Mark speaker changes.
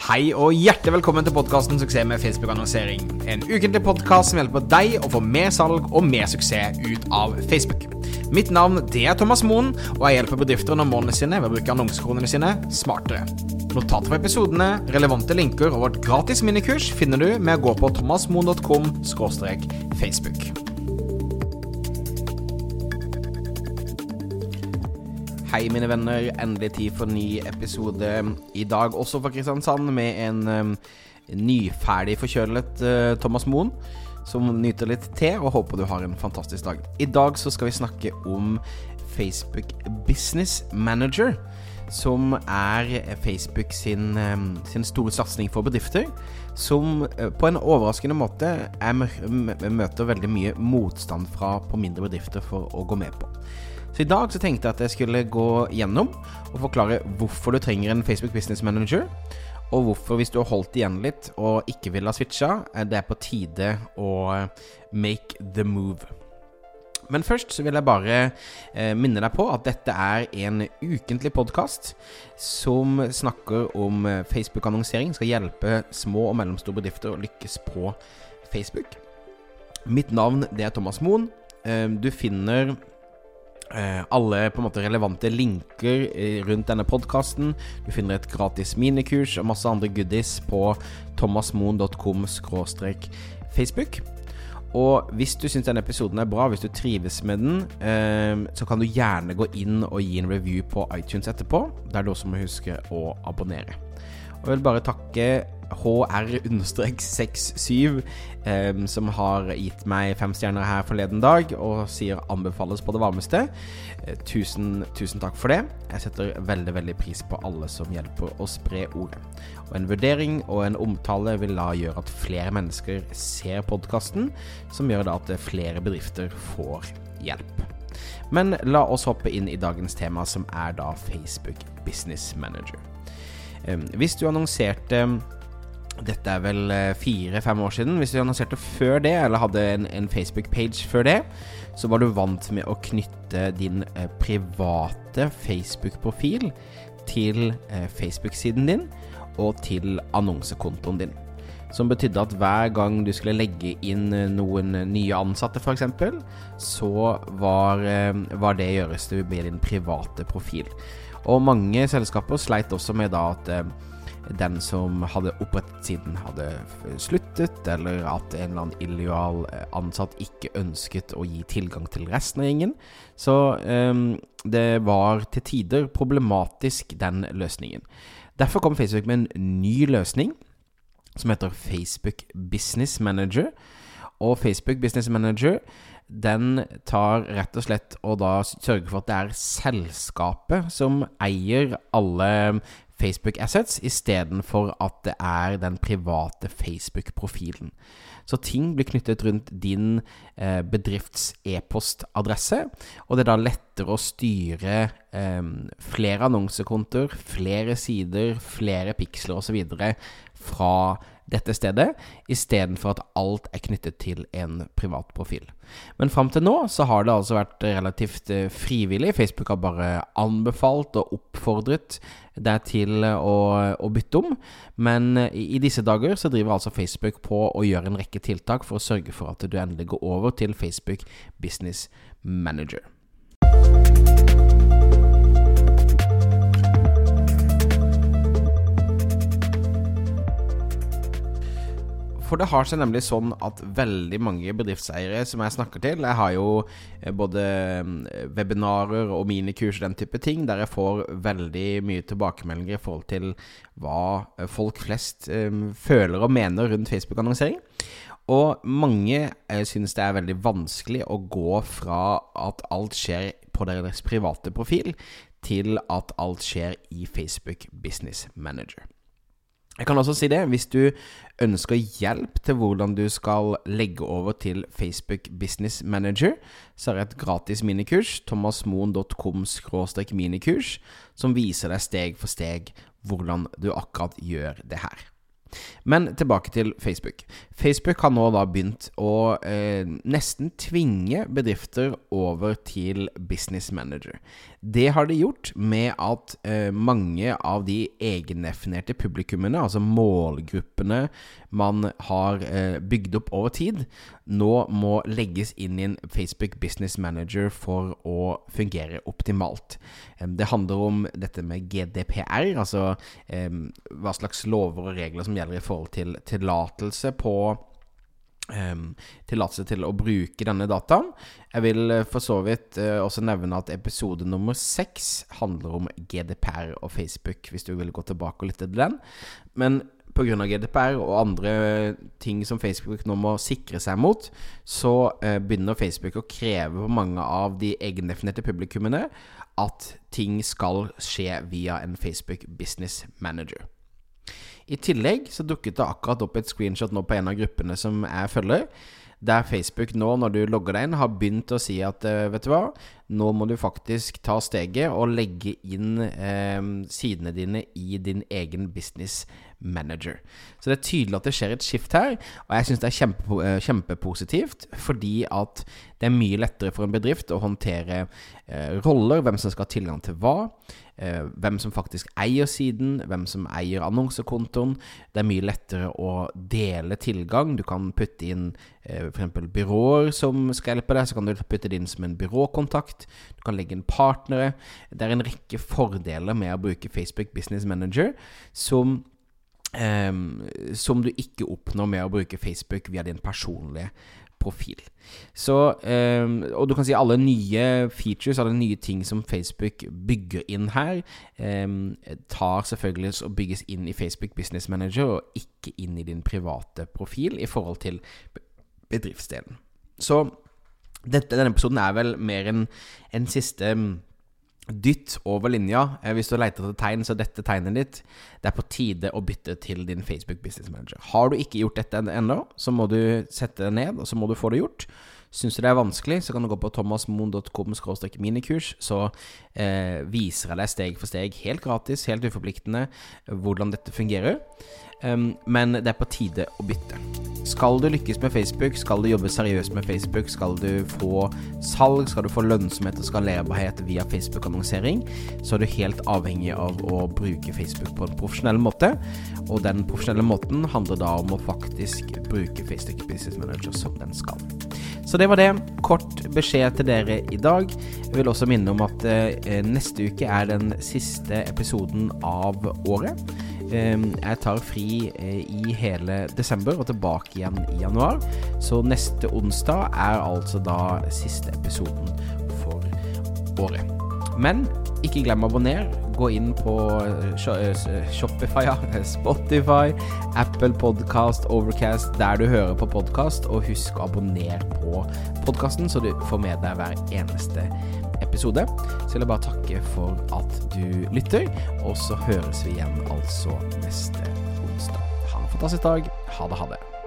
Speaker 1: Hei og hjertelig velkommen til podkasten 'Suksess med Facebook-annonsering'. En ukentlig podkast som hjelper deg å få mer salg og mer suksess ut av Facebook. Mitt navn det er Thomas Moen, og jeg hjelper bedrifter nå målene sine ved å bruke annonsekronene sine smartere. Notater for episodene, relevante linker og vårt gratis minikurs finner du med å gå på thomasmoen.com facebook. Hei, mine venner. Endelig tid for ny episode i dag, også fra Kristiansand, med en um, nyferdig forkjølet uh, Thomas Moen, som nyter litt te, og håper du har en fantastisk dag. I dag så skal vi snakke om Facebook Business Manager, som er Facebook sin, um, sin store satsing for bedrifter. Som på en overraskende måte er, møter veldig mye motstand fra på mindre bedrifter for å gå med på. Så i dag så tenkte jeg at jeg skulle gå gjennom og forklare hvorfor du trenger en Facebook Business Manager. Og hvorfor, hvis du har holdt igjen litt og ikke vil ha switcha, det er på tide å make the move. Men først så vil jeg bare eh, minne deg på at dette er en ukentlig podkast som snakker om eh, Facebook-annonsering. Skal hjelpe små og mellomstore bedrifter å lykkes på Facebook. Mitt navn det er Thomas Moen. Eh, du finner alle på en måte relevante linker eh, rundt denne podkasten. Du finner et gratis minikurs og masse andre goodies på thomasmoen.com facebook. Og hvis du syns denne episoden er bra, hvis du trives med den, eh, så kan du gjerne gå inn og gi en review på iTunes etterpå, der du også må huske å abonnere. Og jeg vil bare takke HR-67, um, som har gitt meg fem stjerner her forleden dag, og sier anbefales på det varmeste. Eh, tusen, tusen takk for det. Jeg setter veldig, veldig pris på alle som hjelper å spre ordet. Og en vurdering og en omtale vil da gjøre at flere mennesker ser podkasten, som gjør da at flere bedrifter får hjelp. Men la oss hoppe inn i dagens tema, som er da Facebook Business Manager. Hvis du annonserte dette er vel eh, fire-fem år siden. Hvis du annonserte før det, eller hadde en, en Facebook-page før det, så var du vant med å knytte din eh, private Facebook-profil til eh, Facebook-siden din og til annonsekontoen din. Som betydde at hver gang du skulle legge inn noen nye ansatte, f.eks., så var, var det gjøres det med din private profil. Og mange selskaper sleit også med da at den som hadde opprettet siden, hadde sluttet, eller at en eller annen illojal eh, ansatt ikke ønsket å gi tilgang til resten av gjengen. Så um, det var til tider problematisk, den løsningen. Derfor kom Facebook med en ny løsning som heter Facebook Business Manager. Og Facebook Business Manager den tar rett og slett og da sørger for at det er selskapet som eier alle Facebook Assets istedenfor at det er den private Facebook-profilen. Så ting blir knyttet rundt din eh, bedrifts e-postadresse, og det er da lettere å styre eh, flere annonsekonter, flere sider, flere piksler osv. fra dette stedet, istedenfor at alt er knyttet til en privat profil. Men fram til nå så har det altså vært relativt eh, frivillig. Facebook har bare anbefalt og oppfordret deg til å, å bytte om. Men eh, i disse dager så driver altså Facebook på å gjøre en rekke tiltak for å sørge for at du endelig går over til Facebook Business Manager. For det har seg nemlig sånn at veldig mange bedriftseiere som jeg snakker til Jeg har jo eh, både mm, webinarer og minikurs og den type ting, der jeg får veldig mye tilbakemeldinger i forhold til hva eh, folk flest um, føler og mener rundt Facebook-annonsering. Og mange uh, synes det er veldig vanskelig å gå fra at alt skjer på deres private profil, til at alt skjer i Facebook Business Manager. Jeg kan også si det, hvis du ønsker hjelp til hvordan du skal legge over til Facebook Business Manager, så er det et gratis minikurs, thomasmoen.com minikurs, som viser deg steg for steg hvordan du akkurat gjør det her. Men tilbake til Facebook. Facebook har nå da begynt å eh, nesten tvinge bedrifter over til Business Manager. Det har de gjort med at eh, mange av de egendefinerte publikummene, altså målgruppene man har eh, bygd opp over tid, nå må legges inn i en Facebook Business Manager for å fungere optimalt. Det handler om dette med GDPR, altså hva slags lover og regler som gjelder i forhold til tillatelse på um, tillatelse til å bruke denne dataen. Jeg vil uh, for så vidt uh, også nevne at episode nummer seks handler om GDPR og Facebook, hvis du vil gå tilbake og lytte til den. Men pga. GDPR og andre ting som Facebook nå må sikre seg mot, så uh, begynner Facebook å kreve på mange av de egendefinerte publikummene at ting skal skje via en Facebook Business Manager. I tillegg så dukket det akkurat opp et screenshot nå på en av gruppene som jeg følger, der Facebook nå, når du logger deg inn, har begynt å si at eh, vet du hva, nå må du faktisk ta steget og legge inn eh, sidene dine i din egen business manager. Så det er tydelig at det skjer et skift her, og jeg syns det er kjempe, eh, kjempepositivt, fordi at det er mye lettere for en bedrift å håndtere eh, roller, hvem som skal ha tilgang til hva. Eh, hvem som faktisk eier siden, hvem som eier annonsekontoen. Det er mye lettere å dele tilgang. Du kan putte inn eh, f.eks. byråer som skal hjelpe deg, så kan du putte det inn som en byråkontakt. Du kan legge inn partnere. Det er en rekke fordeler med å bruke Facebook Business Manager som Um, som du ikke oppnår med å bruke Facebook via din personlige profil. Så, um, og du kan si alle nye features, alle nye ting som Facebook bygger inn her, um, tar selvfølgelig og bygges inn i Facebook Business Manager, og ikke inn i din private profil i forhold til bedriftsdelen. Så dette, denne episoden er vel mer en, en siste Dytt over linja. Eh, hvis du leter etter tegn, så er dette tegnet ditt. Det er på tide å bytte til din Facebook Business Manager. Har du ikke gjort dette ennå, så må du sette det ned, og så må du få det gjort. Syns du det er vanskelig, så kan du gå på thomasmoen.com minikurs, så eh, viser jeg deg steg for steg, helt gratis, helt uforpliktende, hvordan dette fungerer. Um, men det er på tide å bytte. Skal du lykkes med Facebook, skal du jobbe seriøst med Facebook, skal du få salg, skal du få lønnsomhet og skalerbarhet via Facebook-annonsering, så er du helt avhengig av å bruke Facebook på en profesjonell måte. Og den profesjonelle måten handler da om å faktisk bruke Facebook Business Manager som den skal. Så det var det. Kort beskjed til dere i dag. Jeg vil også minne om at eh, neste uke er den siste episoden av året. Ehm, jeg tar fri eh, i hele desember og tilbake igjen i januar. Så neste onsdag er altså da siste episoden for året. Men ikke glem å abonnere. Gå inn på eh, eh, Shopify, ja, Spotify, Apple Podcast, Overcast, der du hører på podkast. Og husk å abonnere på podkasten, så du får med deg hver eneste episode. Så vil jeg bare takke for at du lytter, og så høres vi igjen altså neste onsdag. Ha en fantastisk dag. Ha det, ha det.